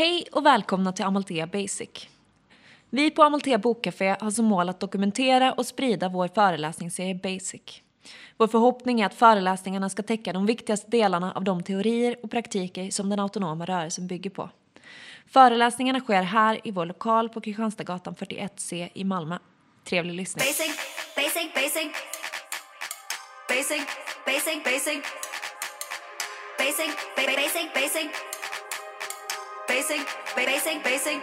Hej och välkomna till Amalthea Basic. Vi på Amalthea Bokcafé har som mål att dokumentera och sprida vår föreläsningsserie Basic. Vår förhoppning är att föreläsningarna ska täcka de viktigaste delarna av de teorier och praktiker som den autonoma rörelsen bygger på. Föreläsningarna sker här i vår lokal på Kristianstadsgatan 41C i Malmö. Trevlig lyssning. Basic, basic, basic. Basic, basic, basic. Basic, basic, basic. Basic, basic, basic.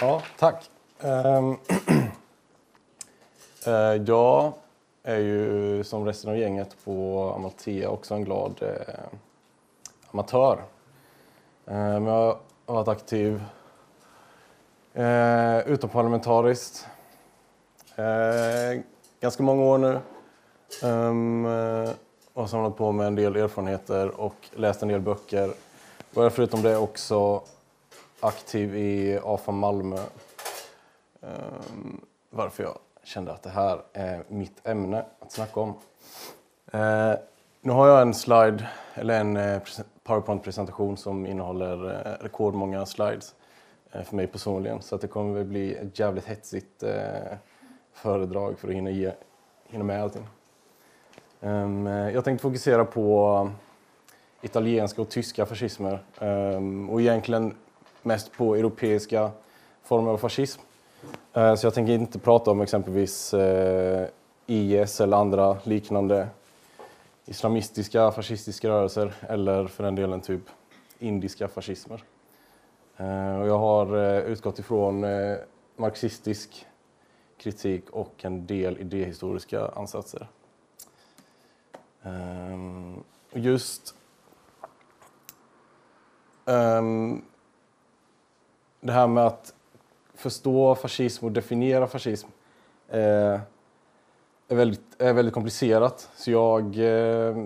Ja, tack. Ehm, eh, jag är ju som resten av gänget på Amalthea också en glad eh, amatör. Men jag har varit aktiv eh, utomparlamentariskt eh, ganska många år nu. Um, och samlat på mig en del erfarenheter och läst en del böcker. Och jag förutom det också aktiv i AFA Malmö. Um, varför jag kände att det här är mitt ämne att snacka om. Uh, nu har jag en slide, eller en eh, PowerPoint-presentation som innehåller rekordmånga slides för mig personligen. Så att det kommer väl bli ett jävligt hetsigt föredrag för att hinna, ge, hinna med allting. Ehm, eh, jag tänkte fokusera på italienska och tyska fascismer ehm, och egentligen mest på europeiska former av fascism. Eh, så jag tänker inte prata om exempelvis eh, IS eller andra liknande islamistiska fascistiska rörelser eller för den delen typ indiska fascismer. Och jag har utgått ifrån marxistisk kritik och en del idéhistoriska ansatser. Um, Just um, det här med att förstå fascism och definiera fascism eh, är, väldigt, är väldigt komplicerat. Så jag, eh,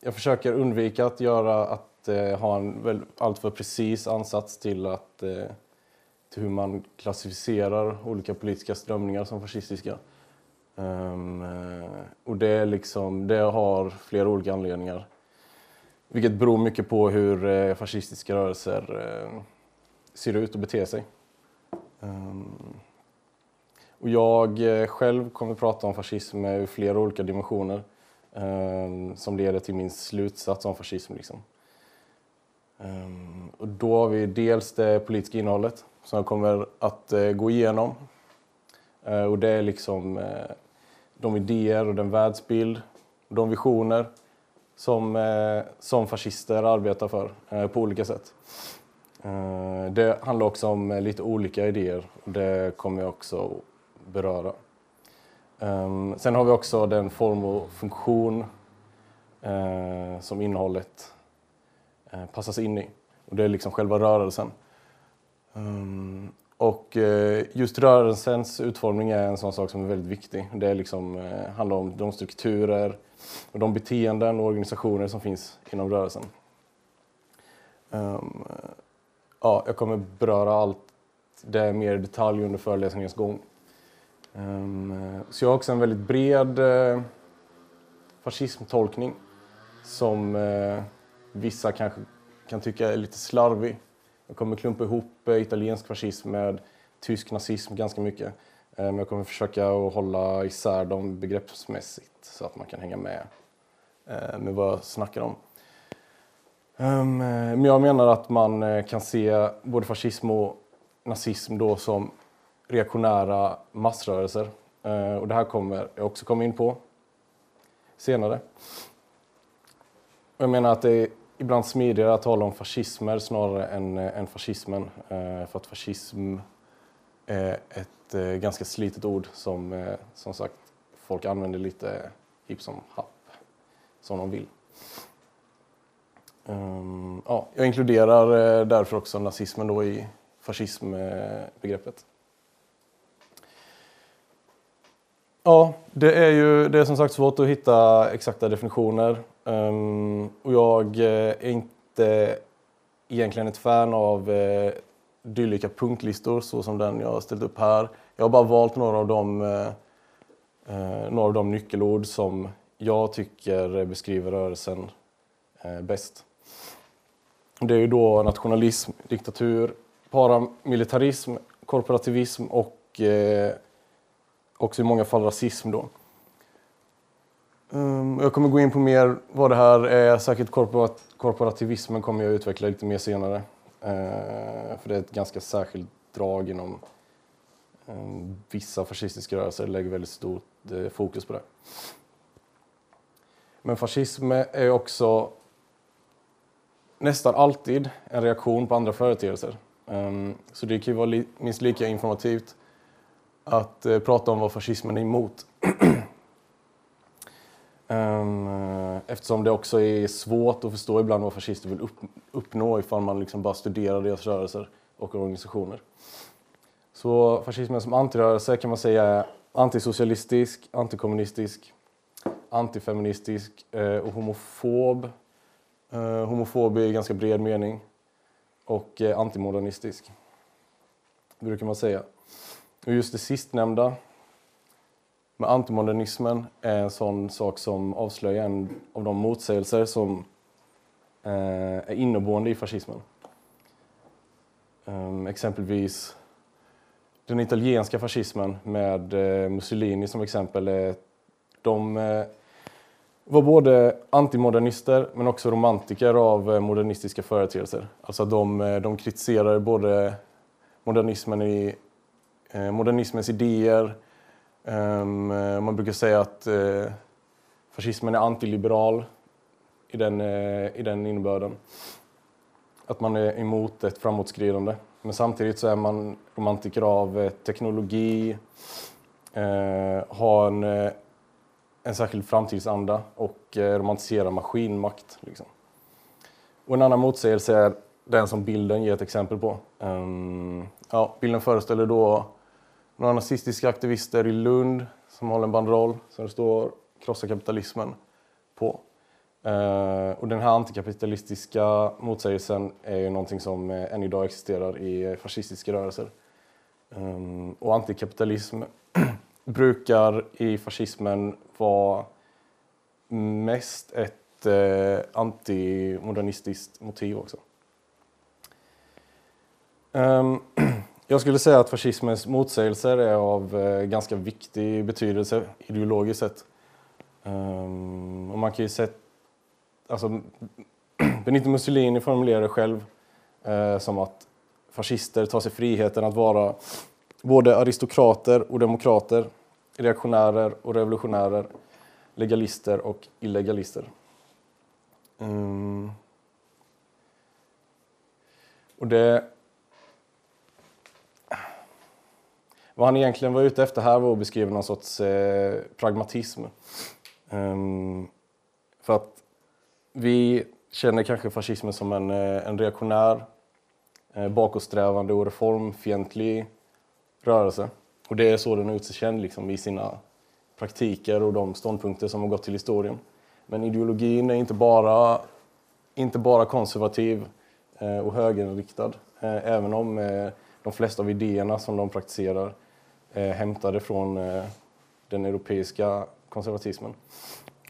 jag försöker undvika att göra att eh, ha en väl, alltför precis ansats till, att, eh, till hur man klassificerar olika politiska strömningar som fascistiska. Um, och det, är liksom, det har flera olika anledningar. Vilket beror mycket på hur eh, fascistiska rörelser eh, ser ut och beter sig. Um, och jag själv kommer prata om fascism ur flera olika dimensioner um, som leder till min slutsats om fascism. Liksom. Och då har vi dels det politiska innehållet som jag kommer att eh, gå igenom. Eh, och det är liksom eh, de idéer och den världsbild och de visioner som, eh, som fascister arbetar för eh, på olika sätt. Eh, Det handlar också om eh, lite olika idéer och det kommer jag också beröra. Ehm, sen har vi också den form och funktion eh, som innehållet eh, passas in i. Och det är liksom själva rörelsen. Um, Och eh, just rörelsens utformning är en sån sak som är väldigt viktig. Det är liksom, eh, handlar om de strukturer och de beteenden och organisationer som finns inom rörelsen. Ehm, ja, jag kommer beröra allt det mer i detalj under föreläsningens gång. Um, så jag har också en väldigt bred uh, fascismtolkning som uh, vissa kanske kan tycka är lite slarvig. Jag kommer klumpa ihop eh, italiensk fascism med tysk nazism ganska mycket. Eh, men jag kommer försöka att hålla isär dem begreppsmässigt så att man kan hänga med eh, med vad jag snackar om. Ehm, men jag menar att man kan se både fascism och nazism då som reaktionära massrörelser. Och det här kommer jag också komma in på senare. Jag menar att det är ibland smidigare att tala om fascismer snarare än, eh, än fascismen. eh, För att fascism är ett eh, ganska slitet ord som eh, som sagt folk använder lite hipp som happ, som de vill. Ehm, ja, jag inkluderar eh, därför också nazismen då i fascismbegreppet. Ja, det är ju det är som sagt svårt att hitta exakta definitioner. Um, och jag eh, är inte egentligen ett fan av eh, uh, dylika punktlistor så som den jag har ställt upp här. Jag har bara valt några av de, uh, eh, några av de nyckelord som jag tycker beskriver rörelsen uh, bäst. Det är ju då nationalism, diktatur, paramilitarism, korporativism och eh, också i många fall rasism. Då. Ehm, jag kommer gå in på mer vad det här är. Säkert korporat korporativismen kommer jag utveckla lite mer senare. Ehm, för det är ett ganska särskilt drag inom ehm, vissa fascistiska rörelser. lägger väldigt stort eh, fokus på det. Men fascism är också nästan alltid en reaktion på andra företeelser. Så det kan ju vara li minst lika informativt att eh, prata om vad fascismen är emot. Ehm, eh, eftersom det också är svårt att förstå ibland vad fascister vill upp, uppnå ifall man liksom bara studerar deras rörelser och organisationer. Så fascismen som antirörelse kan man säga är antisocialistisk, antikommunistisk, antifeministisk eh, och homofob. Eh, homofob i ganska bred mening och antimodernistisk, brukar man säga. Och just det sistnämnda men antimodernismen är en sån sak som avslöjar en av de motsägelser som eh, är inneboende i fascismen. Um, exempelvis den italienska fascismen med eh, Mussolini som exempel. De eh, var både antimodernister men också romantiker av eh, modernistiska företeelser. Alltså de, eh, de kritiserade både modernismen i, eh, modernismens idéer. Ehm, eh, man brukar säga att eh, fascismen är antiliberal i den, eh, i den innebörden. Att man är emot ett framåtskridande. Men samtidigt så är man romantiker av teknologi, har en en särskild framtidsanda och romantiserar maskinmakt. Liksom. Och en annan motsägelse är den som bilden ger ett exempel på. Ehm, ja, bilden föreställer då några nazistiska aktivister i Lund som håller en banderoll som det står “Krossa kapitalismen” på. Uh, och den här antikapitalistiska motsägelsen är ju någonting som eh, än idag existerar i eh, fascistiska rörelser. Um, och antikapitalism brukar i fascismen vara mest ett uh, antimodernistiskt motiv också. Um, jag skulle säga att fascismens motsägelser är av eh, ganska viktig betydelse ideologiskt sett. Um, och man kan ju se, alltså, Benito Mussolini formulerar det själv eh, som att fascister tar sig friheten att vara både aristokrater och demokrater, reaktionärer och revolutionärer, legalister och illegalister. Mm. Och det... Vad han egentligen var ute efter här var att beskriva någon sorts eh, pragmatism. Um, för att vi känner kanske fascismen som en, eh, en reaktionär, eh, bakåtsträvande och reformfientlig rörelse. Och det är så den har gjort sig känd liksom, i sina praktiker och de ståndpunkter som har gått till historien. Men ideologin är inte bara, inte bara konservativ eh, och högerinriktad. Eh, även om eh, de flesta av idéerna som de praktiserar Eh, hämtade från eh, den europeiska konservatismen.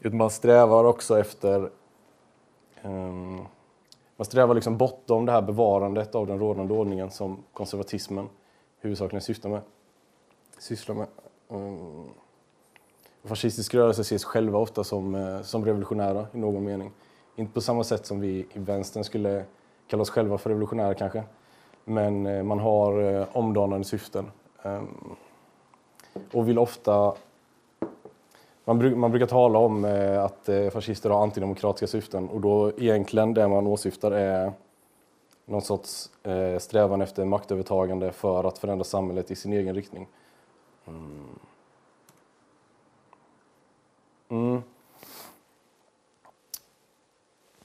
Man strävar också efter ehm, man strävar liksom bortom det här bevarandet av den rådande ordningen som konservatismen huvudsakligen syftar med, sysslar med. Um, fascistisk rörelse ses själva ofta som, eh, som revolutionära i någon mening. Inte på samma sätt som vi i vänstern skulle kalla oss själva för revolutionära kanske. Men eh, man har eh, omdanande syften. Um, och vill ofta... Man, bruk, man brukar tala om eh, att eh, fascister har antidemokratiska syften och då egentligen det man åsyftar är någon sorts eh, strävan efter maktövertagande för att förändra samhället i sin egen riktning. Mm. Mm.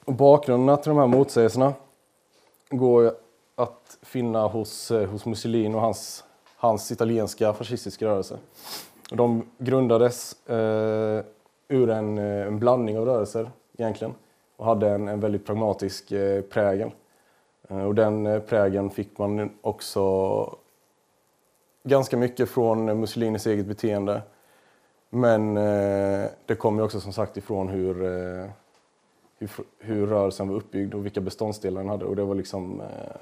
Och bakgrunderna till de här motsägelserna går att finna hos, eh, hos Mussolini och hans, hans italienska fascistiska rörelse. De grundades eh, ur en, eh, en blandning av rörelser egentligen och hade en, en väldigt pragmatisk eh, prägel. Eh, och den eh, prägen fick man också ganska mycket från Mussolinis eget beteende. Men eh, det kommer också som sagt ifrån hur, eh, hur, hur rörelsen var uppbyggd och vilka beståndsdelar den hade. Och det var liksom, eh,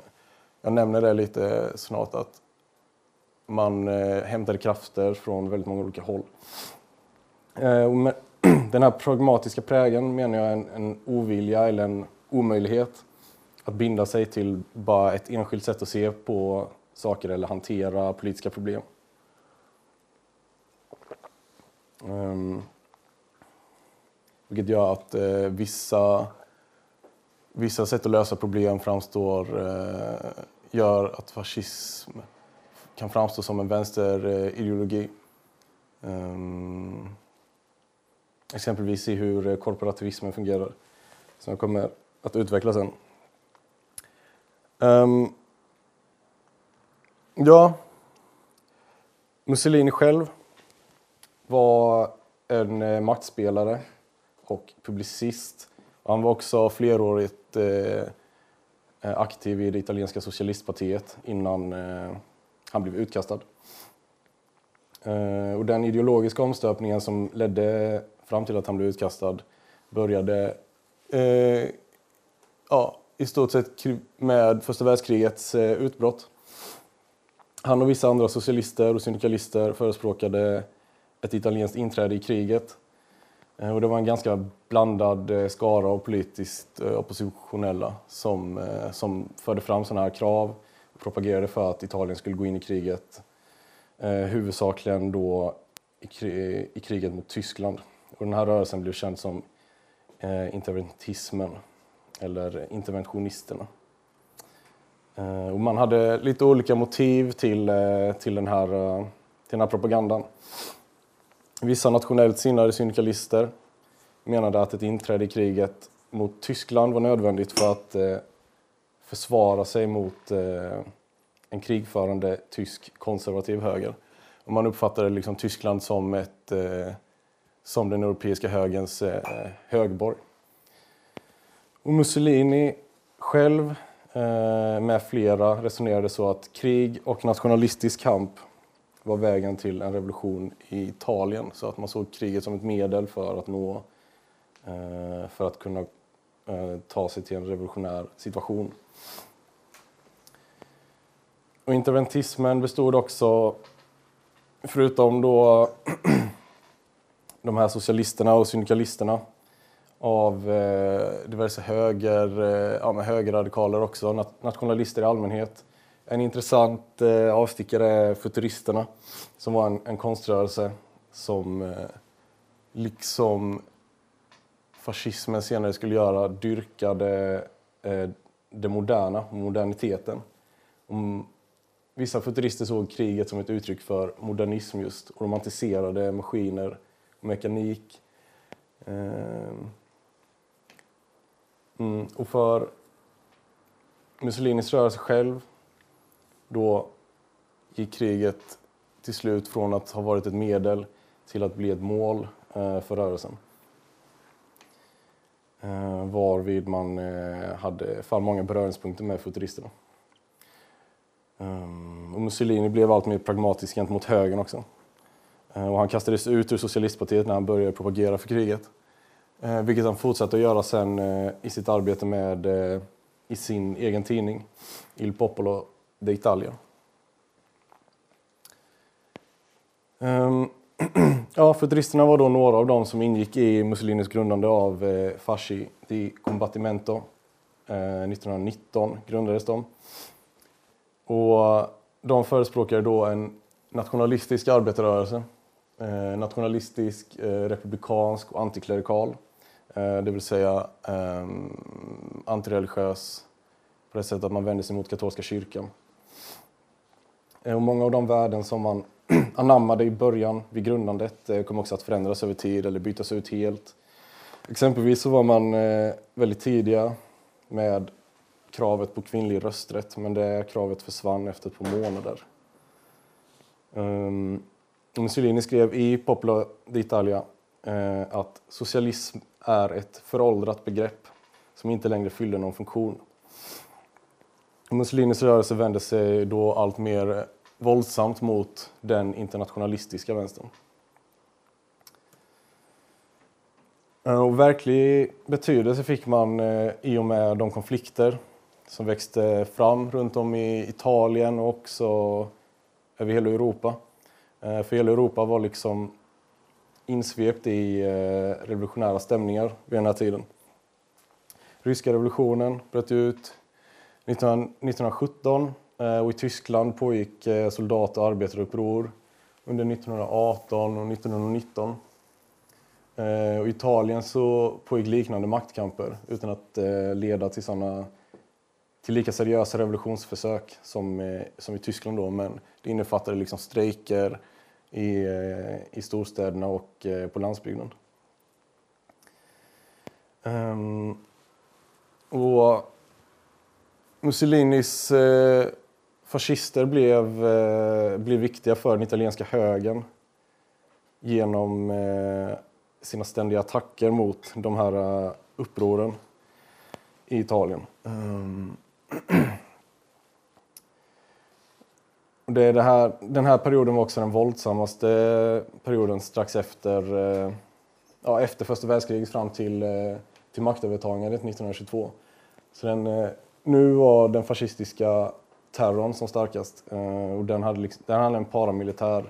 jag nämner det lite snart att man eh, hämtade krafter från väldigt många olika håll. Eh, och med, den här pragmatiska prägen menar jag är en, en ovilja eller en omöjlighet att binda sig till bara ett enskilt sätt att se på saker eller hantera politiska problem. Um, vilket gör att eh, vissa, vissa sätt att lösa problem framstår, eh, gör att fascism kan framstå som en vänsterideologi. Eh, um, ehm, exempelvis i hur eh, korporativismen fungerar, som jag kommer att utveckla sen. Um, ja, Mussolini själv var en eh, maktspelare och publicist. Han var också flerårigt eh, aktiv i det italienska socialistpartiet innan eh, han blev utkastad. Eh, och den ideologiska omstöpningen som ledde fram till att han blev utkastad började eh, ja, i stort sett med första världskrigets eh, utbrott. Han och vissa andra socialister och syndikalister förespråkade ett italienskt inträde i kriget. Eh, och det var en ganska blandad eh, skara av politiskt eh, oppositionella som, eh, som förde fram sådana här krav propagerade för att Italien skulle gå in i kriget. Eh, huvudsakligen då i, krig, i kriget mot Tyskland. Och den här rörelsen blev känd som eh, interventismen eller interventionisterna. Eh, och man hade lite olika motiv till, eh, till, den här, eh, till den här propagandan. Vissa nationellt sinnade syndikalister menade att ett inträde i kriget mot Tyskland var nödvändigt för att eh, försvara sig mot eh, en krigförande tysk konservativ höger. Och man uppfattade liksom Tyskland som, ett, eh, som den europeiska högerns eh, högborg. Och Mussolini själv eh, med flera resonerade så att krig och nationalistisk kamp var vägen till en revolution i Italien. Så att man såg kriget som ett medel för att nå, eh, för att kunna Eh, ta sig till en revolutionär situation. Och interventismen bestod också, förutom då de här socialisterna och syndikalisterna, av eh, diverse höger, eh, ja, med högerradikaler också, nationalister i allmänhet. En intressant eh, avstickare är futuristerna, som var en, en konströrelse som eh, liksom fascismen senare skulle göra dyrkade eh, det moderna, moderniteten. Om vissa futurister såg kriget som ett uttryck för modernism just och romantiserade maskiner och mekanik. Eh, Mm, och för Mussolinis rörelse själv, då gick kriget till slut från att ha varit ett medel till att bli ett mål eh, för rörelsen. Eh, varvid man eh, hade för många beröringspunkter med futuristerna. Ehm, och Mussolini blev allt mer pragmatisk gentemot högern också. Eh, och han kastades ut ur socialistpartiet när han började propagera för kriget. Eh, vilket han fortsatte att göra sen eh, i sitt arbete med eh, i sin egen tidning Il Popolo d'Italia. Um, ja, futuristerna var då några av dem som ingick i Mussolinis grundande av eh, Fasci di Combattimento. Eh, 1919 grundades de. Och de förespråkade då en nationalistisk arbetarrörelse. Eh, nationalistisk, eh, republikansk och antiklerikal. Eh, det vill säga eh, antireligiös på det sättet att man vänder sig mot katolska kyrkan. Eh, och många av de värden som man anammade i början vid grundandet eh, kommer också att förändras över tid eller bytas ut helt. Exempelvis så var man eh, väldigt tidiga med kravet på kvinnlig rösträtt men det kravet försvann efter ett par månader. Um, Mussolini skrev i Popolo d'Italia eh, att socialism är ett föråldrat begrepp som inte längre fyller någon funktion. Mussolinis rörelse vände sig då allt mer våldsamt mot den internationalistiska vänstern. Eh, och verklig betydelse fick man eh, i och med de konflikter som växte fram runt om i Italien och också över hela Europa. Eh, för hela Europa var liksom insvept i revolutionära stämningar vid den här tiden. Ryska revolutionen bröt ut 1917 Eh, och i Tyskland pågick eh, soldat och arbetaruppror under 1918 och 1919. Eh, och I Italien så pågick liknande maktkamper utan att leda till såna till lika seriösa revolutionsförsök som, som i Tyskland då, men det innefattade liksom strejker i, i storstäderna och på landsbygden. Ehm, och Mussolinis fascister blev, eh, blev viktiga för den italienska högern genom eh, sina ständiga attacker mot de här eh, upproren i Italien. Um, det är det här, den här perioden var också den våldsammaste eh, perioden strax efter, eh, ja, efter första världskriget fram till, till maktövertagandet 1922. Så den, nu var den fascistiska terrorn som starkast eh, och den hade, liksom, den hade en paramilitär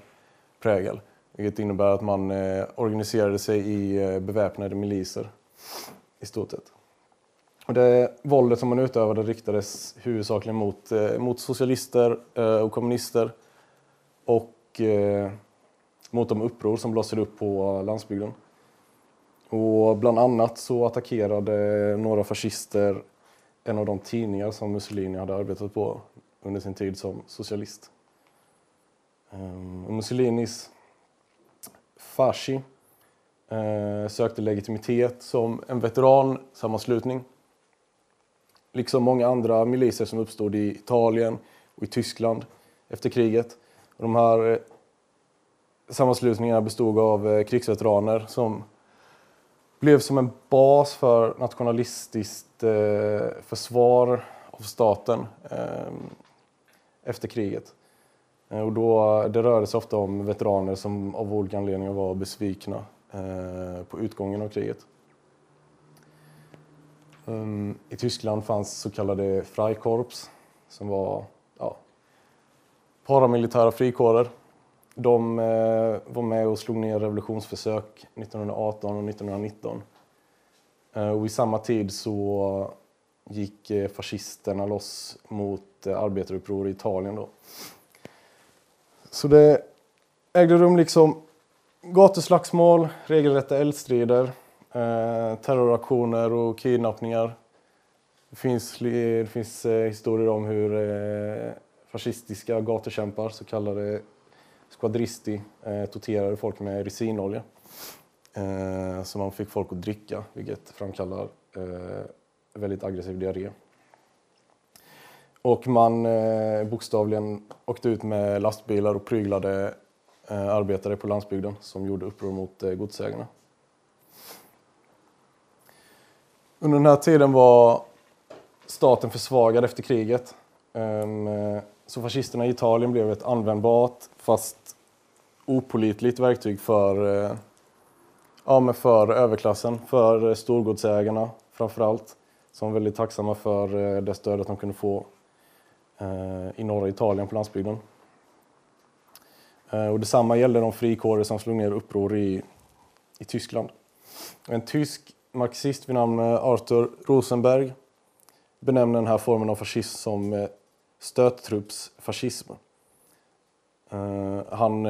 prägel. Vilket innebär att man eh, organiserade sig i eh, beväpnade miliser i stort sett. Och det våldet som man utövade riktades huvudsakligen mot, eh, mot socialister eh, och kommunister och eh, mot de uppror som blossade upp på landsbygden. Och bland annat så attackerade några fascister en av de tidningar som Mussolini hade arbetat på under sin tid som socialist. Um, Mussolinis Fasci eh, sökte legitimitet som en veteransammanslutning. Liksom många andra miliser som uppstod i Italien och i Tyskland efter kriget. Och de här eh, sammanslutningarna bestod av eh, krigsveteraner som blev som en bas för nationalistiskt försvar av staten ehm, efter kriget. Eh, och då, det rörde sig ofta om veteraner som av olika anledningar var besvikna eh, på utgången av kriget. Ehm, I Tyskland fanns så kallade Freikorps som var ja, paramilitära frikårer. De eh, var med och slog ner revolutionsförsök 1918 och 1919. Och I samma tid så gick eh, fascisterna loss mot eh, arbetaruppror i Italien. Då. Så det ägde rum liksom gatuslagsmål, regelrätta eldstrider, eh, terroraktioner och kidnappningar. Det finns, eh, det finns eh, historier om hur eh, fascistiska gatukämpar, så kallade squadristi, eh, torterade folk med resinolja. Eh, som man fick folk att dricka, vilket framkallar väldigt aggressiv diarré. Och man eh, bokstavligen åkte ut med lastbilar och pryglade eh, arbetare på landsbygden som gjorde uppror mot eh, godsägarna. Under den här tiden var staten försvagad efter kriget. Ehm, eh, så fascisterna i Italien blev ett användbart fast opolitligt verktyg för, eh, ja, men för överklassen, för eh, storgodsägarna framför allt. Som var väldigt tacksamma för eh, det stödet de kunde få eh, i norra Italien på landsbygden. Eh, och detsamma gällde de frikårer som slog ner uppror i, i Tyskland. En tysk marxist vid namn Arthur Rosenberg benämner den här formen av fascism som stöttruppsfascism. Han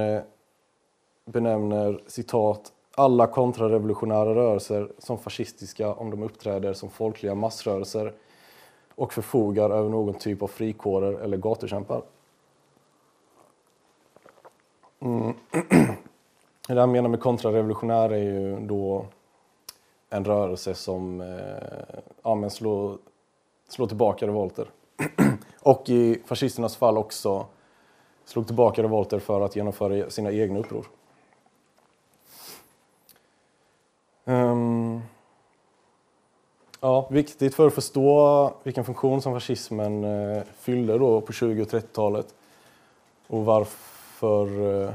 benämner citat alla kontrarevolutionära rörelser som fascistiska om de uppträder som folkliga massrörelser och förfogar över någon typ av frikårer eller gatukämpar. Mm. Det han menar med kontrarevolutionär är ju då en rörelse som eh, ja, men slår, slår tillbaka revolter. och i fascisternas fall också slog tillbaka revolter för att genomföra sina egna uppror. Um, Ja, viktigt för att förstå vilken funktion som fascismen uh, fyllde då på 20 och 30-talet och varför, uh,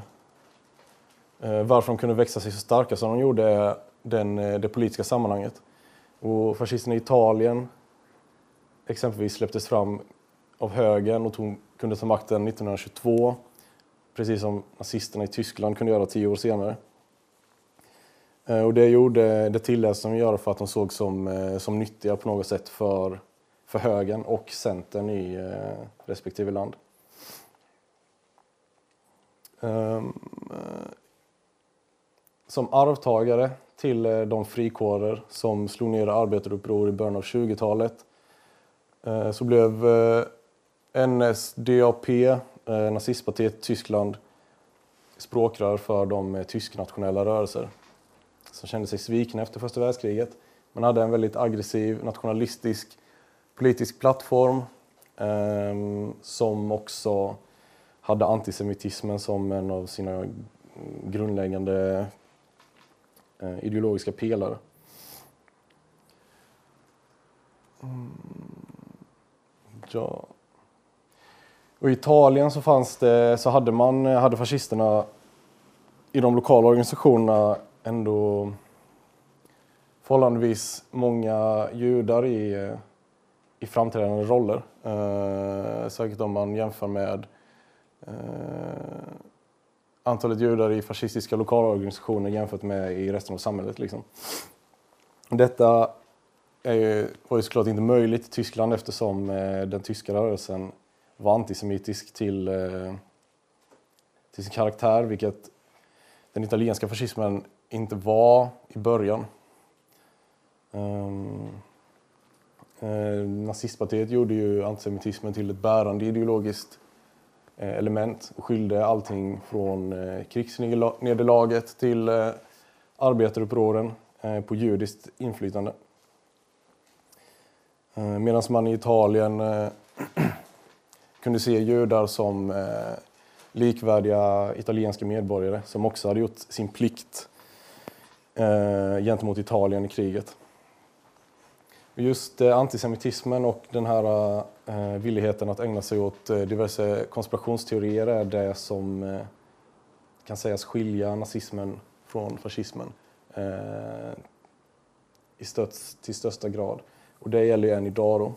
uh, varför de kunde växa sig så starka som de gjorde är den, det politiska sammanhanget. Och fascisterna i Italien exempelvis släpptes fram av högern och tog, kunde ta makten 1922 precis som nazisterna i Tyskland kunde göra tio år senare. Eh, och det, gjorde, det tilläts de göra för att de såg som, eh, som nyttiga på något sätt för, för högern och centern i eh, respektive land. Ehm, som arvtagare till de frikårer som slog ner arbetaruppror i början av 20-talet så blev NSDAP, nazistpartiet Tyskland, språkrör för de tysknationella rörelser som kände sig svikna efter första världskriget. Man hade en väldigt aggressiv nationalistisk politisk plattform eh, som också hade antisemitismen som en av sina grundläggande eh, ideologiska pelare. Mm. Ja. Och I Italien så, fanns det, så hade, man, hade fascisterna i de lokala organisationerna ändå förhållandevis många judar i, i framträdande roller. Eh, säkert om man jämför med eh, antalet judar i fascistiska lokalorganisationer jämfört med i resten av samhället. Liksom. Detta är ju, var ju såklart inte möjligt i Tyskland eftersom eh, den tyska rörelsen var antisemitisk till, eh, till sin karaktär, vilket den italienska fascismen inte var i början. Um, eh, nazistpartiet gjorde ju antisemitismen till ett bärande ideologiskt eh, element och skyllde allting från eh, krigsnederlaget till eh, arbetarupproren eh, på judiskt inflytande. Eh, Medan man i Italien eh, kunde se judar som eh, likvärdiga italienska medborgare som också hade gjort sin plikt eh, gentemot Italien i kriget. Just eh, antisemitismen och den här eh, villigheten att ägna sig åt eh, diverse konspirationsteorier är det som eh, kan sägas skilja nazismen från fascismen eh, i stöts, till största grad. Och det gäller ju än idag. Då.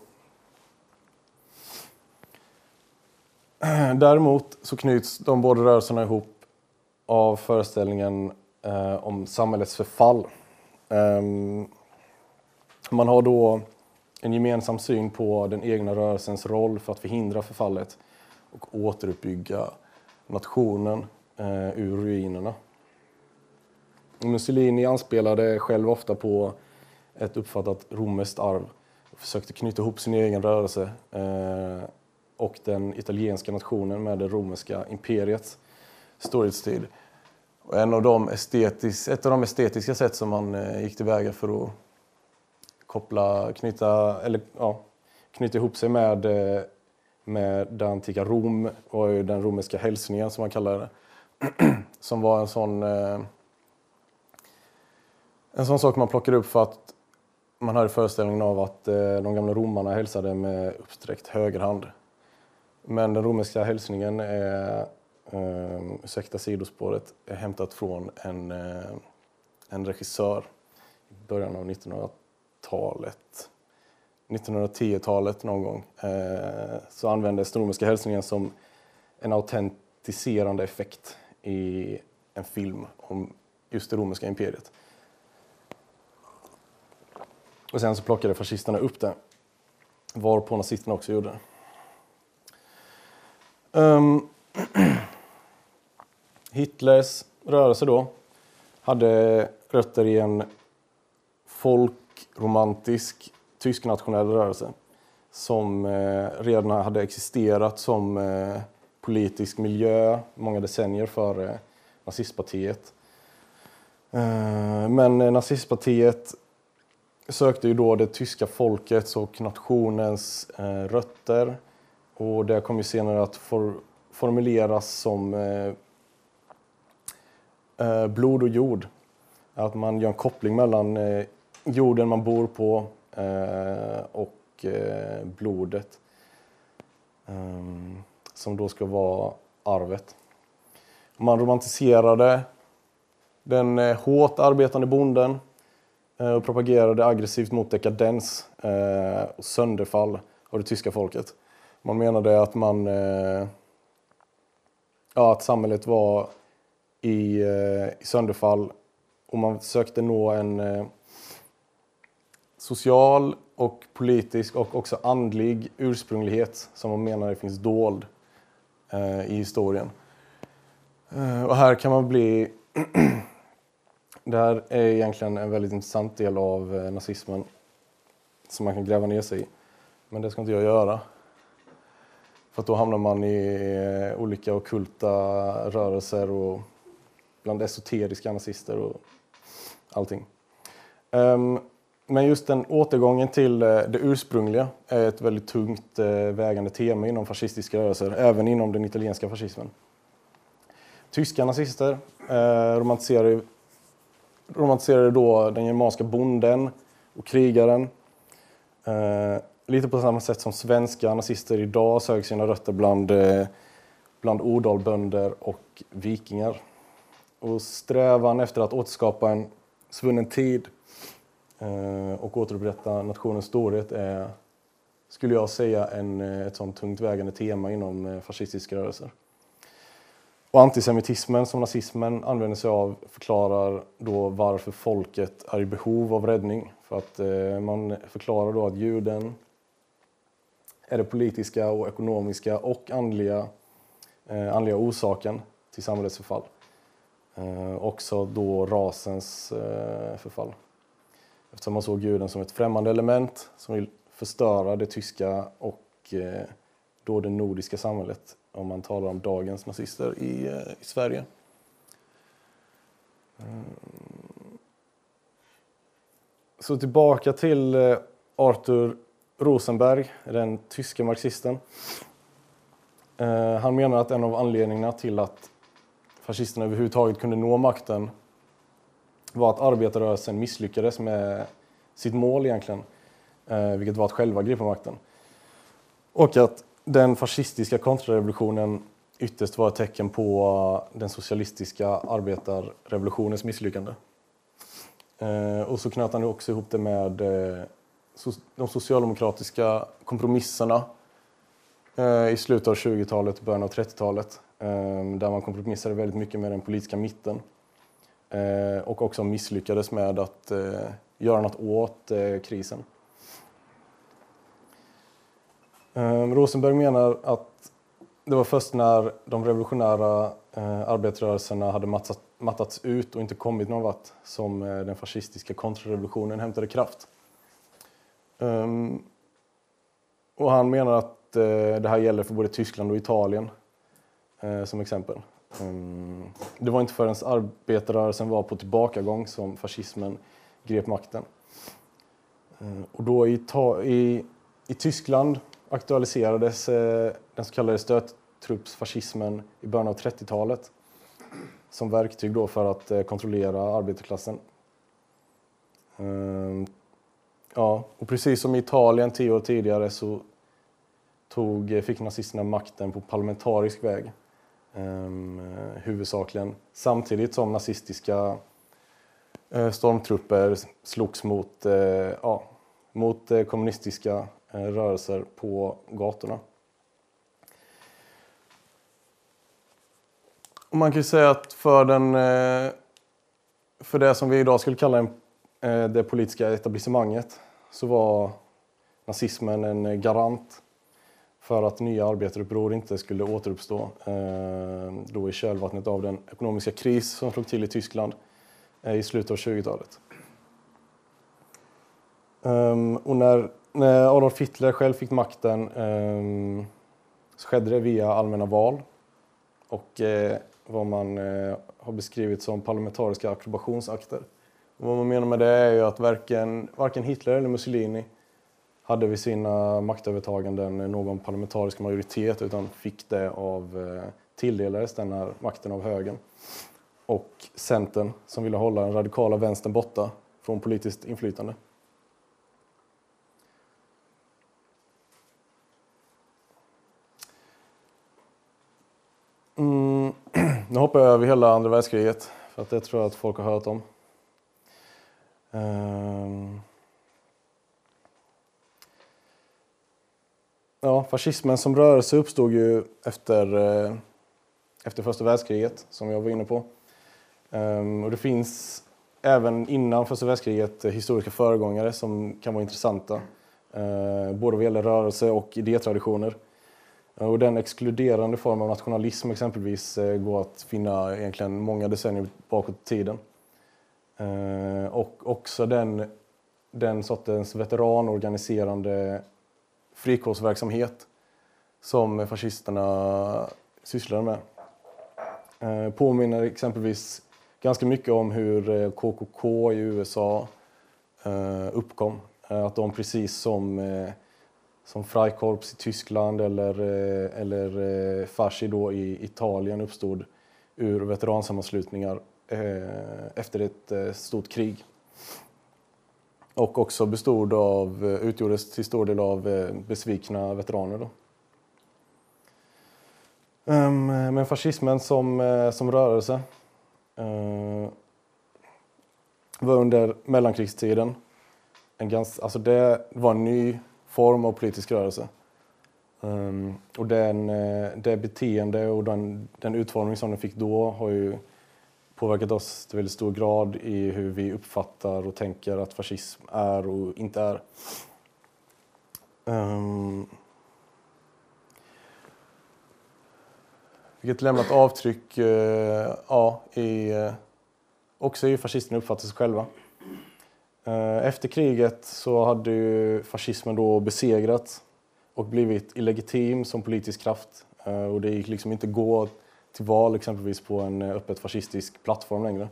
Däremot så knyts de båda rörelserna ihop av föreställningen Eh, om samhällets förfall. Ehm, man har då en gemensam syn på den egna rörelsens roll för att förhindra förfallet och återuppbygga nationen eh, ur ruinerna. Mussolini anspelade själv ofta på ett uppfattat romerskt arv och försökte knyta ihop sin egen rörelse eh, och den italienska nationen med det romerska imperiets storhetstid. Och en av de estetis, ett av de estetiska sätt som man eh, gick tillväga för att koppla, knyta, eller, ja, knyta ihop sig med, eh, med det antika Rom var ju den romerska hälsningen som man kallar det. som var en sån, eh, en sån sak man plockade upp för att man hade föreställningen av att eh, de gamla romarna hälsade med uppsträckt högerhand. Men den romerska hälsningen är eh, ursäkta sidospåret, är hämtat från en, eh, en regissör i början av 1900-talet. 1910-talet någon gång eh, så användes den romerska hälsningen som en autentiserande effekt i en film om just det romerska imperiet. Och sen så plockade fascisterna upp det, varpå nazisterna också gjorde det. Um, Hitlers rörelse då hade rötter i en folkromantisk tysk nationell rörelse som eh, redan hade existerat som eh, politisk miljö många decennier före eh, nazistpartiet. Eh, men eh, nazistpartiet sökte ju då det tyska folkets och nationens eh, rötter och det kom ju senare att for formuleras som eh, Eh, blod och jord. Att man gör en koppling mellan eh, jorden man bor på eh, och eh, blodet. Ehm, som då ska vara arvet. Man romantiserade den eh, hårt arbetande bonden eh, och propagerade aggressivt mot dekadens eh, och sönderfall av det tyska folket. Man menade att, man, eh, ja, att samhället var i, eh, i sönderfall och man försökte nå en eh, social och politisk och också andlig ursprunglighet som man menar finns dold eh, i historien. Och här kan man bli Det här är egentligen en väldigt intressant del av nazismen som man kan gräva ner sig i. Men det ska inte jag göra. För då hamnar man i olika okulta rörelser och bland esoteriska nazister och allting. Ehm, men just den återgången till eh, det ursprungliga är ett väldigt tungt eh, vägande tema inom fascistiska rörelser, även inom den italienska fascismen. Tyska nazister eh, romantiserade då den germanska bonden och krigaren. Lite på samma sätt som svenska nazister idag söker sina rötter bland, bland odalbönder och vikingar. Och strävan efter att återskapa en svunnen tid eh, och återupprätta nationens storhet är, skulle jag säga, en, eh, ett sånt tungt vägande tema inom eh, fascistiska rörelser. Och antisemitismen som nazismen använder sig av förklarar då varför folket är i behov av räddning. För att man förklarar då att juden är det politiska och ekonomiska och andliga, eh, andliga orsaken till samhällets förfall. Eh, också då rasens eh, förfall. Eftersom man såg guden som ett främmande element som vill förstöra det tyska och eh, då det nordiska samhället om man talar om dagens nazister i, eh, i Sverige. Mm. Så tillbaka till eh, Arthur Rosenberg, den tyske marxisten. Eh, han menar att en av anledningarna till att fascisterna överhuvudtaget kunde nå makten var att arbetarrörelsen misslyckades med sitt mål egentligen, eh, vilket var att själva gripa makten. Och att den fascistiska kontrarevolutionen ytterst var ett tecken på eh, den socialistiska arbetarrevolutionens misslyckande. Eh, och så knöt han också ihop det med de socialdemokratiska kompromisserna i slutet av 20-talet och början av 30-talet Ehm, där man kompromissade väldigt mycket med den politiska mitten eh, och också misslyckades med att eh, göra något åt eh, krisen. Ehm, Rosenberg menar att det var först när de revolutionära arbetarrörelserna hade mattat, mattats ut och inte kommit någon vart som den fascistiska kontrarevolutionen hämtade kraft. Ehm, och han menar att det här gäller för både Tyskland och Italien Eh, som exempel. Mm. Det var inte förrän arbetarrörelsen var på tillbakagång som fascismen grep makten. Eh, och då i, i, i Tyskland aktualiserades eh, den så kallade stöttruppsfascismen i början av 30-talet som verktyg då för att kontrollera arbetarklassen. Ehm, ja, och precis som i Italien tio år tidigare så tog, fick nazisterna makten på parlamentarisk väg. Ehm, eh, huvudsakligen samtidigt som nazistiska eh, stormtrupper slogs mot, eh, ja, mot kommunistiska Eh, rörelser på gatorna. Och man kan ju säga att för, den, eh, för det som vi idag skulle kalla eh, det politiska etablissemanget så var nazismen en garant för att nya arbetaruppror inte skulle återuppstå eh, då i kölvattnet av den ekonomiska kris som slog till i Tyskland eh, i slutet av 20-talet. Ehm, och när när Adolf Hitler själv fick makten ehm, så skedde det via allmänna val och eh, vad man eh, har beskrivit som parlamentariska approbationsakter. Och vad man menar med det är ju att varken, varken Hitler eller Mussolini hade vid sina eh, maktövertaganden eh, någon parlamentarisk majoritet utan fick det av, eh, tilldelades den här makten av högern. Och Centern som ville hålla den radikala vänstern borta från politiskt inflytande. Mm, nu hoppar jag över hela andra världskriget, för att det tror jag att folk har hört om. Um. Ja, fascismen som rörelse uppstod ju efter, eh, efter första världskriget, som jag var inne på. Ehm, och det finns även innan första världskriget eh, historiska föregångare som kan vara intressanta. Eh, både vad gäller rörelse och idétraditioner. Och den exkluderande formen av nationalism exempelvis går att finna egentligen många decennier bakåt i tiden. Och också den, den sortens veteranorganiserande frikårsverksamhet som fascisterna sysslade med. Eh, påminner exempelvis ganska mycket om hur eh, KKK i USA eh, uppkom. Att de precis som som Freikorps i Tyskland eller, eller Fasci då i Italien uppstod ur veteransammanslutningar efter ett stort krig. Och också bestod av, eh, utgjordes till stor del av eh, besvikna veteraner. Då. Ehm, men fascismen som, eh, som rörelse var under mellankrigstiden en ganska, alltså det var en ny form av politisk rörelse. Ehm, och den, det beteende och den, den utformning som den fick då har ju påverkat oss till väldigt stor grad i hur vi uppfattar och tänker att fascism är och inte är. Um, vilket lämnat avtryck uh, ja, i, uh, också i fascisterna uppfattar sig själva. Uh, efter kriget så hade ju fascismen då besegrats och blivit illegitim som politisk kraft. Uh, och det gick liksom inte gå till val liksom exempelvis på en eh, öppet fascistisk plattform längre.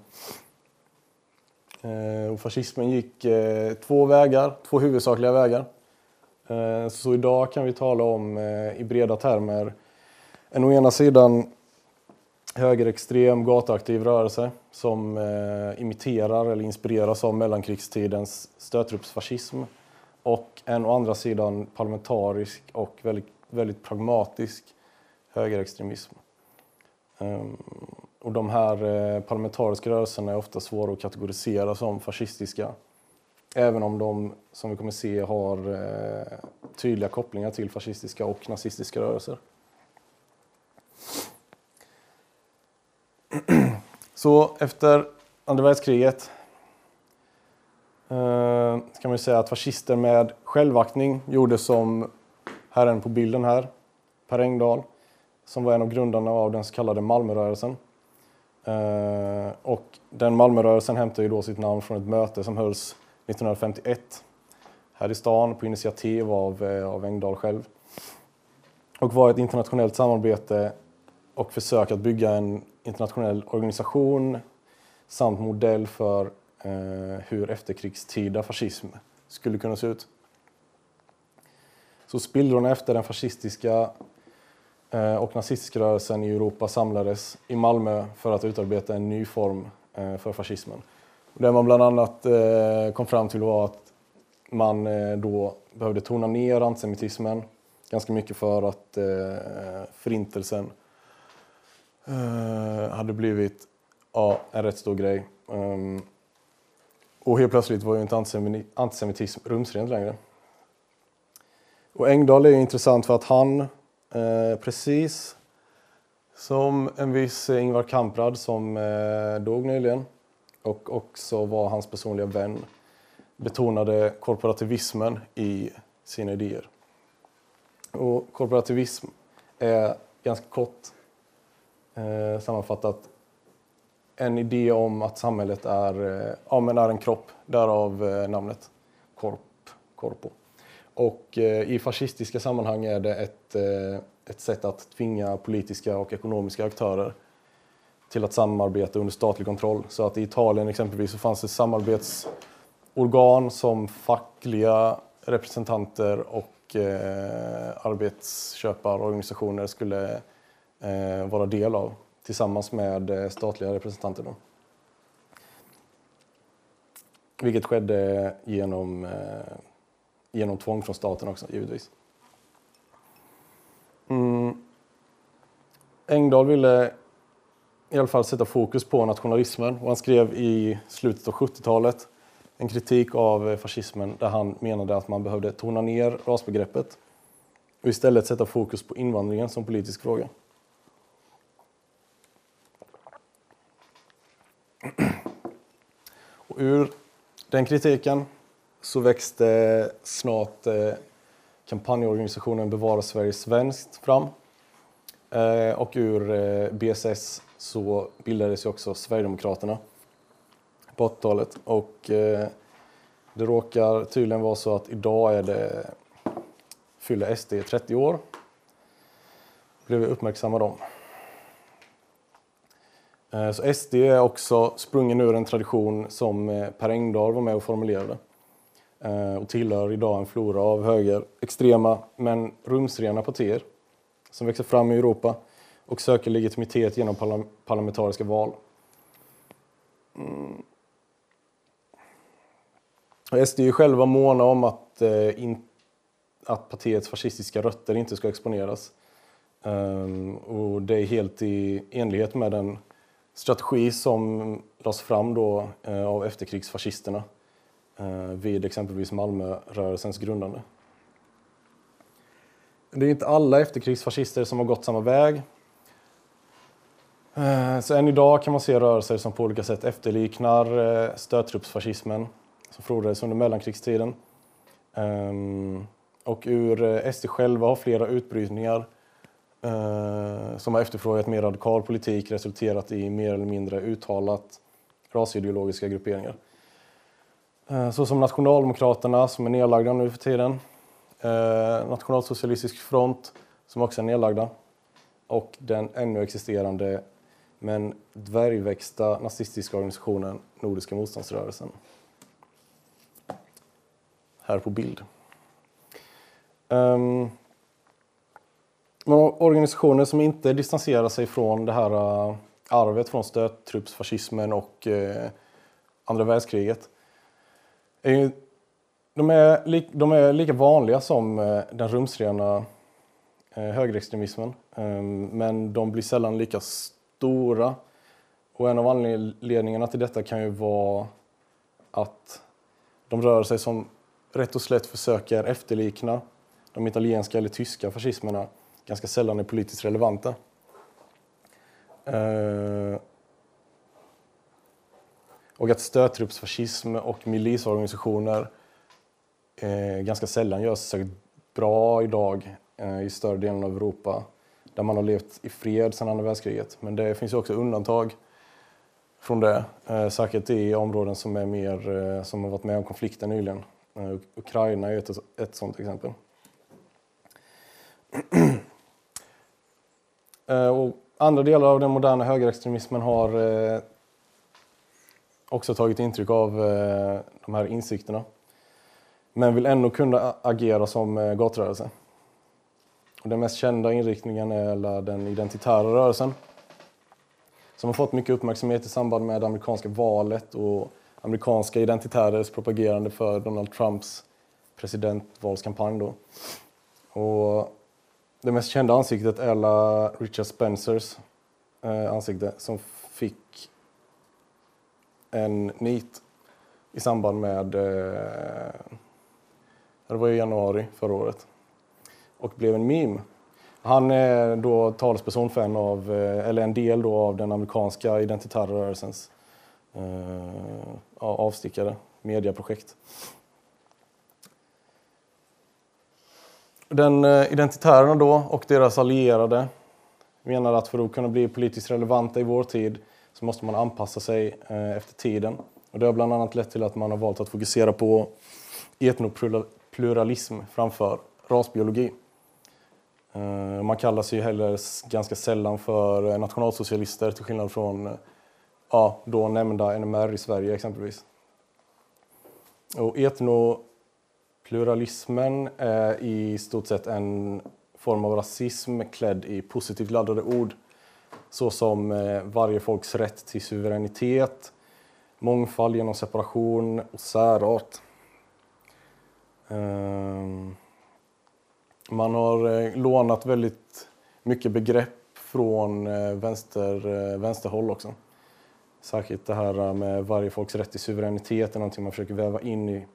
Eh, och fascismen gick eh, två vägar, två huvudsakliga vägar. Så idag kan vi tala om i breda termer en å ena sidan högerextrem gatuaktiv rörelse som imiterar eller inspireras av mellankrigstidens stötruppsfascism och en å andra sidan parlamentarisk och väldigt, väldigt pragmatisk högerextremism. Ehm, och de här eh, parlamentariska rörelserna är ofta svåra att kategorisera som fascistiska även om de, som vi kommer se, har eh, tydliga kopplingar till fascistiska och nazistiska rörelser. Så efter andra världskriget eh, kan man säga att fascister med självaktning gjorde som herren på bilden här, Per Engdahl, som var en av grundarna av den så kallade Malmörörelsen. Eh, och den Malmörörelsen hämtar ju då sitt namn från ett möte som hölls 1951 här i stan på initiativ av, eh, av Engdahl själv. Och var ett internationellt samarbete och försök att bygga en internationell organisation samt modell för eh, hur efterkrigstida fascism skulle kunna se ut. Så spillrorna efter den fascistiska Eh, och nazistiska rörelsen i Europa samlades i Malmö för att utarbeta en ny form eh, för fascismen. Det man bland annat eh, kom fram till var att man då behövde tona ner antisemitismen ganska mycket för att förintelsen hade blivit ja, en rätt stor grej. Ehm, och helt plötsligt var ju inte antisemitism rumsrent längre. Och Engdahl är intressant för att han, eh, precis som en viss Ingvar Kamprad som eh, dog nyligen och också var hans personliga vän, betonade korporativismen i sina idéer. Och korporativism är ganska kort eh, sammanfattat en idé om att samhället är, eh, ja, men är en kropp, därav eh, namnet korp, korpo. Och eh, i fascistiska sammanhang är det ett, eh, ett sätt att tvinga politiska och ekonomiska aktörer till att samarbeta under statlig kontroll. Så att i Italien exempelvis så fanns det samarbetsorgan som fackliga representanter och eh, arbetsköparorganisationer skulle eh, vara del av tillsammans med eh, statliga representanter. Då. Vilket skedde genom, eh, genom tvång från staten också, givetvis. Mm. Engdahl ville i alla fall sätta fokus på nationalismen. Och han skrev i slutet av 70-talet en kritik av fascismen där han menade att man behövde tona ner rasbegreppet och istället sätta fokus på invandringen som politisk fråga. Och ur den kritiken så växte snart eh, kampanjorganisationen Bevara Sverige svenskt fram. Eh, och ur eh, BSS så bildades ju också Sverigedemokraterna på 80-talet. Och det råkar tydligen vara så att idag är det fyller SD 30 år. Blev vi uppmärksammade om. Så SD är också sprungen ur en tradition som Per Engdahl var med och formulerade Eh, och tillhör idag en flora av högerextrema men rumsrena partier som växer fram i Europa och söker legitimitet genom parlamentariska val. Mm. SD är själva måna om att, eh, in, att partiets fascistiska rötter inte ska exponeras. Um, och det är helt i enlighet med den strategi som lades fram då, eh, av efterkrigsfascisterna Eh, vid exempelvis Malmörörelsens grundande. Det är inte alla efterkrigsfascister som har gått samma väg. Eh, så än idag kan man se rörelser som på olika sätt efterliknar eh, stödtruppsfascismen som frodades under mellankrigstiden. Ehm, och ur SD själva har flera utbrytningar som har efterfrågat mer radikal politik resulterat i mer eller mindre uttalat rasideologiska grupperingar. Eh, så som Nationaldemokraterna som är nedlagda nu för tiden, eh, Nationalsocialistisk front som också är nedlagda och den ännu existerande men dvärgväxta nazistiska organisationen Nordiska motståndsrörelsen. Här på bild. Um, organisationer som inte distanserar sig från det här uh, arvet från stöttruppsfascismen och uh, andra världskriget. Är ju, de, är li, de är lika vanliga som eh, den rumsrena eh, högerextremismen. Ehm, men de blir sällan lika stora. Och en av anledningarna till detta kan ju vara att de rör sig som rätt och slätt försöker efterlikna de italienska eller tyska fascismerna ganska sällan är politiskt relevanta. Ehm, och att stödtruppsfascism och milisorganisationer eh, ganska sällan görs så särskilt bra idag eh, i större delen av Europa där man har levt i fred sedan andra världskriget. Men det finns också undantag från det, eh, särskilt i områden som, är mer, eh, som har varit med om konflikten nyligen. Eh, Ukraina är ett, ett sådant exempel. Eh, och andra delar av den moderna högerextremismen har eh, också tagit intryck av eh, de här insikterna. Men vill ändå kunna agera som eh, gatrörelse. Och den mest kända inriktningen är den identitära rörelsen som har fått mycket uppmärksamhet i samband med det amerikanska valet och amerikanska identitärers propagerande för Donald Trumps presidentvalskampanj. Då. Och det mest kända ansiktet är Richard Spencers eh, ansikte som fick en nit i samband med, eh, det var i januari förra året, och blev en meme. Han är då talesperson för en av, eh, eller en del då av den amerikanska identitära rörelsens eh, avstickare, mediaprojekt. Den eh, identitärerna då och deras allierade menar att för att kunna bli politiskt relevanta i vår tid så måste man anpassa sig eh, efter tiden. Och det har bland annat lett till att man har valt att fokusera på etnopluralism framför rasbiologi. Eh, man kallar sig heller ganska sällan för eh, nationalsocialister till skillnad från ja, då nämnda NMR i Sverige exempelvis. Och etnopluralismen är i stort sett en form av rasism klädd i positivt laddade ord såsom eh, varje folks rätt till suveränitet, mångfald genom separation och särart. Ehm, man har eh, lånat väldigt mycket begrepp från eh, vänster, vänsterhåll också. Särskilt det här med varje folks rätt till suveränitet är någonting man försöker väva in i,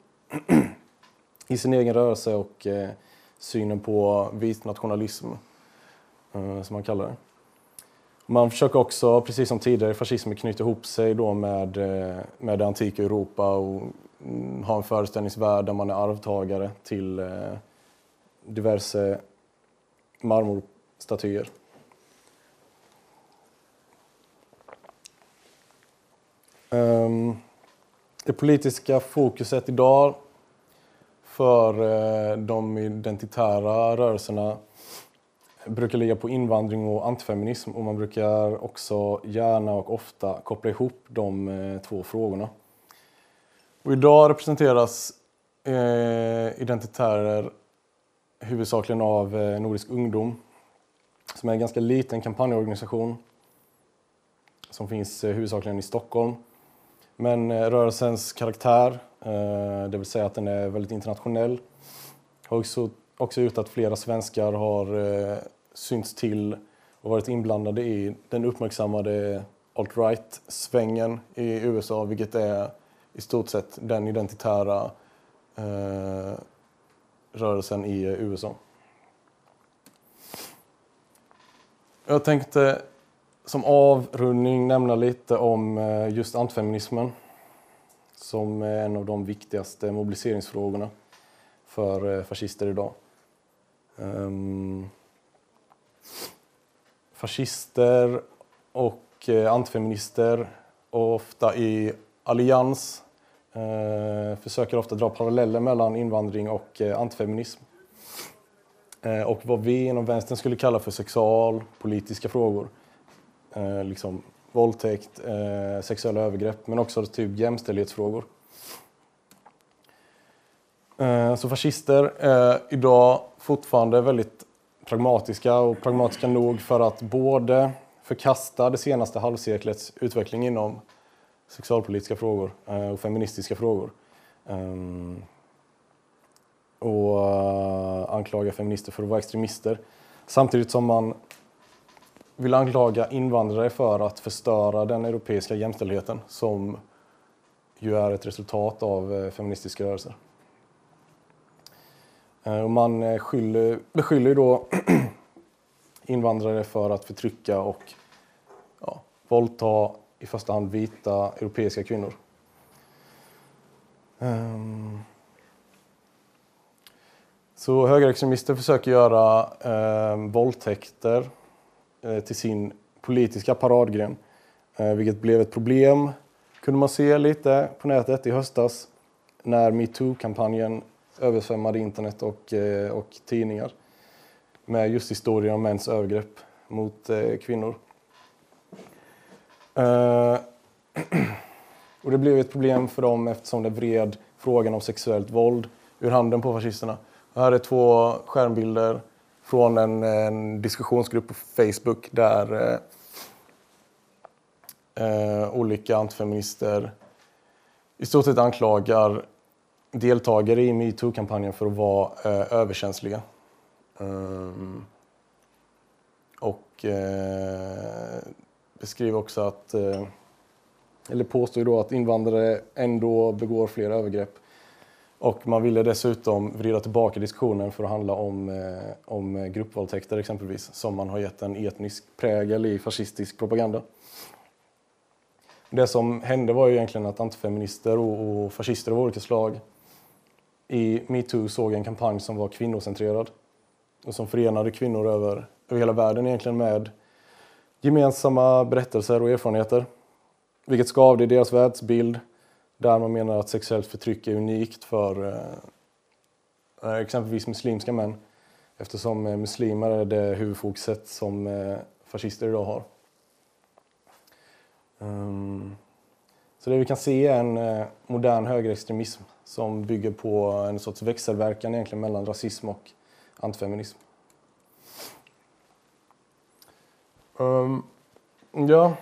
i sin egen rörelse och synen på vit nationalism, som man kallar det. Man försöker också, precis som tidigare fascismen, knyta ihop sig då med, eh, med det antika Europa och mm, ha en föreställningsvärld där man är arvtagare till eh, diverse marmorstatyer. Ehm, det politiska fokuset idag för eh, de identitära rörelserna brukar ligga på invandring och antifeminism och man brukar också gärna och ofta koppla ihop de eh, två frågorna. Och idag representeras eh, identitärer huvudsakligen av eh, Nordisk ungdom som är en ganska liten kampanjorganisation som finns eh, huvudsakligen i Stockholm men eh, rörelsens karaktär, det vill säga att den är väldigt internationell, har också, också gjort att flera svenskar har eh, synts till och varit inblandade i den uppmärksammade alt-right-svängen i USA, vilket är i stort sett den identitära eh, rörelsen i USA. Jag tänkte som avrundning nämna lite om eh, just antifeminismen som är en av de viktigaste mobiliseringsfrågorna för eh, fascister idag. Um, fascister och eh, antifeminister, ofta i allians, eh, försöker ofta dra paralleller mellan invandring och eh, antifeminism. Eh, och vad vi inom vänstern skulle kalla för sexualpolitiska frågor eh, liksom våldtäkt, eh, sexuella övergrepp, men också typ jämställdhetsfrågor. Eh, så fascister är idag fortfarande väldigt pragmatiska och pragmatiska nog för att både förkasta det senaste halvseklets utveckling inom sexualpolitiska frågor eh, och feministiska frågor. Ehm, och eh, anklaga feminister för att vara extremister. Samtidigt som man vill anklaga invandrare för att förstöra den europeiska jämställdheten som ju är ett resultat av eh, feministiska rörelser. Eh, och man eh, skyller, beskyller då invandrare för att förtrycka och ja, våldta i första hand vita europeiska kvinnor. Um, så högerextremister försöker göra um, våldtäkter Eh, till sin politiska paradgren. Eh, vilket blev ett problem, kunde man se lite på nätet i höstas när metoo-kampanjen översvämmade internet och, eh, och tidningar med just historier om mäns övergrepp mot eh, kvinnor. Eh, och det blev ett problem för dem eftersom det vred frågan om sexuellt våld ur handen på fascisterna. Här är två skärmbilder från en, en diskussionsgrupp på Facebook där eh, olika antifeminister i stort sett anklagar deltagare i metoo-kampanjen för att vara eh, överkänsliga. Um, och eh, beskriver också att, eh, eller påstår då att invandrare ändå begår fler övergrepp och man ville dessutom vrida tillbaka diskussionen för att handla om, eh, om gruppvåldtäkter exempelvis, som man har gett en etnisk prägel i fascistisk propaganda. Det som hände var ju egentligen att antifeminister och, och fascister av olika slag i metoo såg en kampanj som var kvinnocentrerad och som förenade kvinnor över, över hela världen egentligen med gemensamma berättelser och erfarenheter. Vilket skavde i deras världsbild där man menar att sexuellt förtryck är unikt för eh, eh, exempelvis muslimska män eftersom eh, muslimer är det huvudfokuset som eh, fascister idag har. Um, så det vi kan se är en eh, modern högerextremism som bygger på en sorts växelverkan egentligen mellan rasism och antifeminism. Um, ja,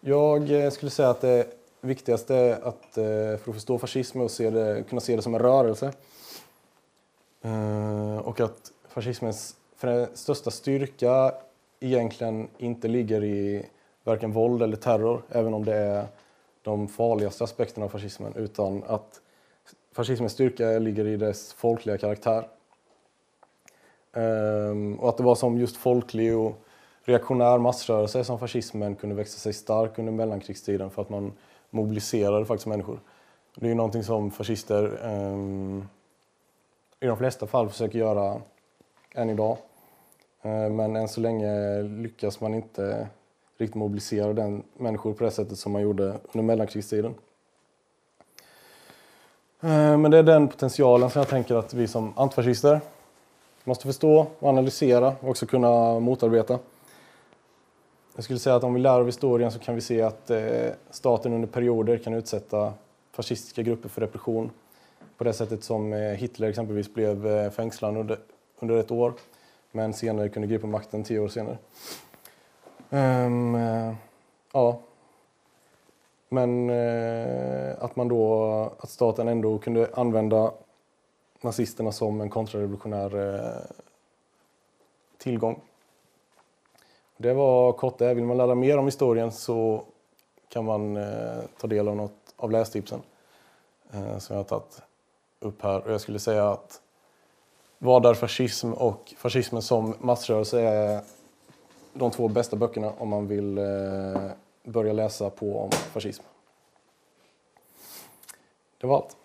jag eh, skulle säga att det viktigaste att, eh, för att förstå fascism är att se det, kunna se det som en rörelse. Uh, och att fascismens största styrka egentligen inte ligger i varken våld eller terror, även om det är de farligaste aspekterna av fascismen, utan att fascismens styrka ligger i dess folkliga karaktär. Ehm, och att det var som just folklig och reaktionär massrörelse som fascismen kunde växa sig stark under mellankrigstiden för att man mobiliserade faktiskt människor. Det är ju någonting som fascister um, i de flesta fall försöker göra än idag. Uh, men än så länge lyckas man inte riktigt mobilisera den människor på det sättet som man gjorde under mellankrigstiden. Eh, men det är den potentialen som jag tänker att vi som antifascister måste förstå och analysera och också kunna motarbeta. Jag skulle säga att om vi lär av historien så kan vi se att eh, staten under perioder kan utsätta fascistiska grupper för repression på det sättet som eh, Hitler exempelvis blev fängslad under, under ett år men senare kunde gripa makten tio år senare. Um, ja. Men eh, att man då, att staten ändå kunde använda nazisterna som en kontrarevolutionär eh, tillgång. Det var kort det. Vill man lära mer om historien så kan man eh, ta del av något av lästipsen eh, som jag har tagit upp här. Och jag skulle säga att Vad är fascism och Fascismen som massrörelse är de två bästa böckerna om man vill eh, börja läsa på om fascism. Det var allt.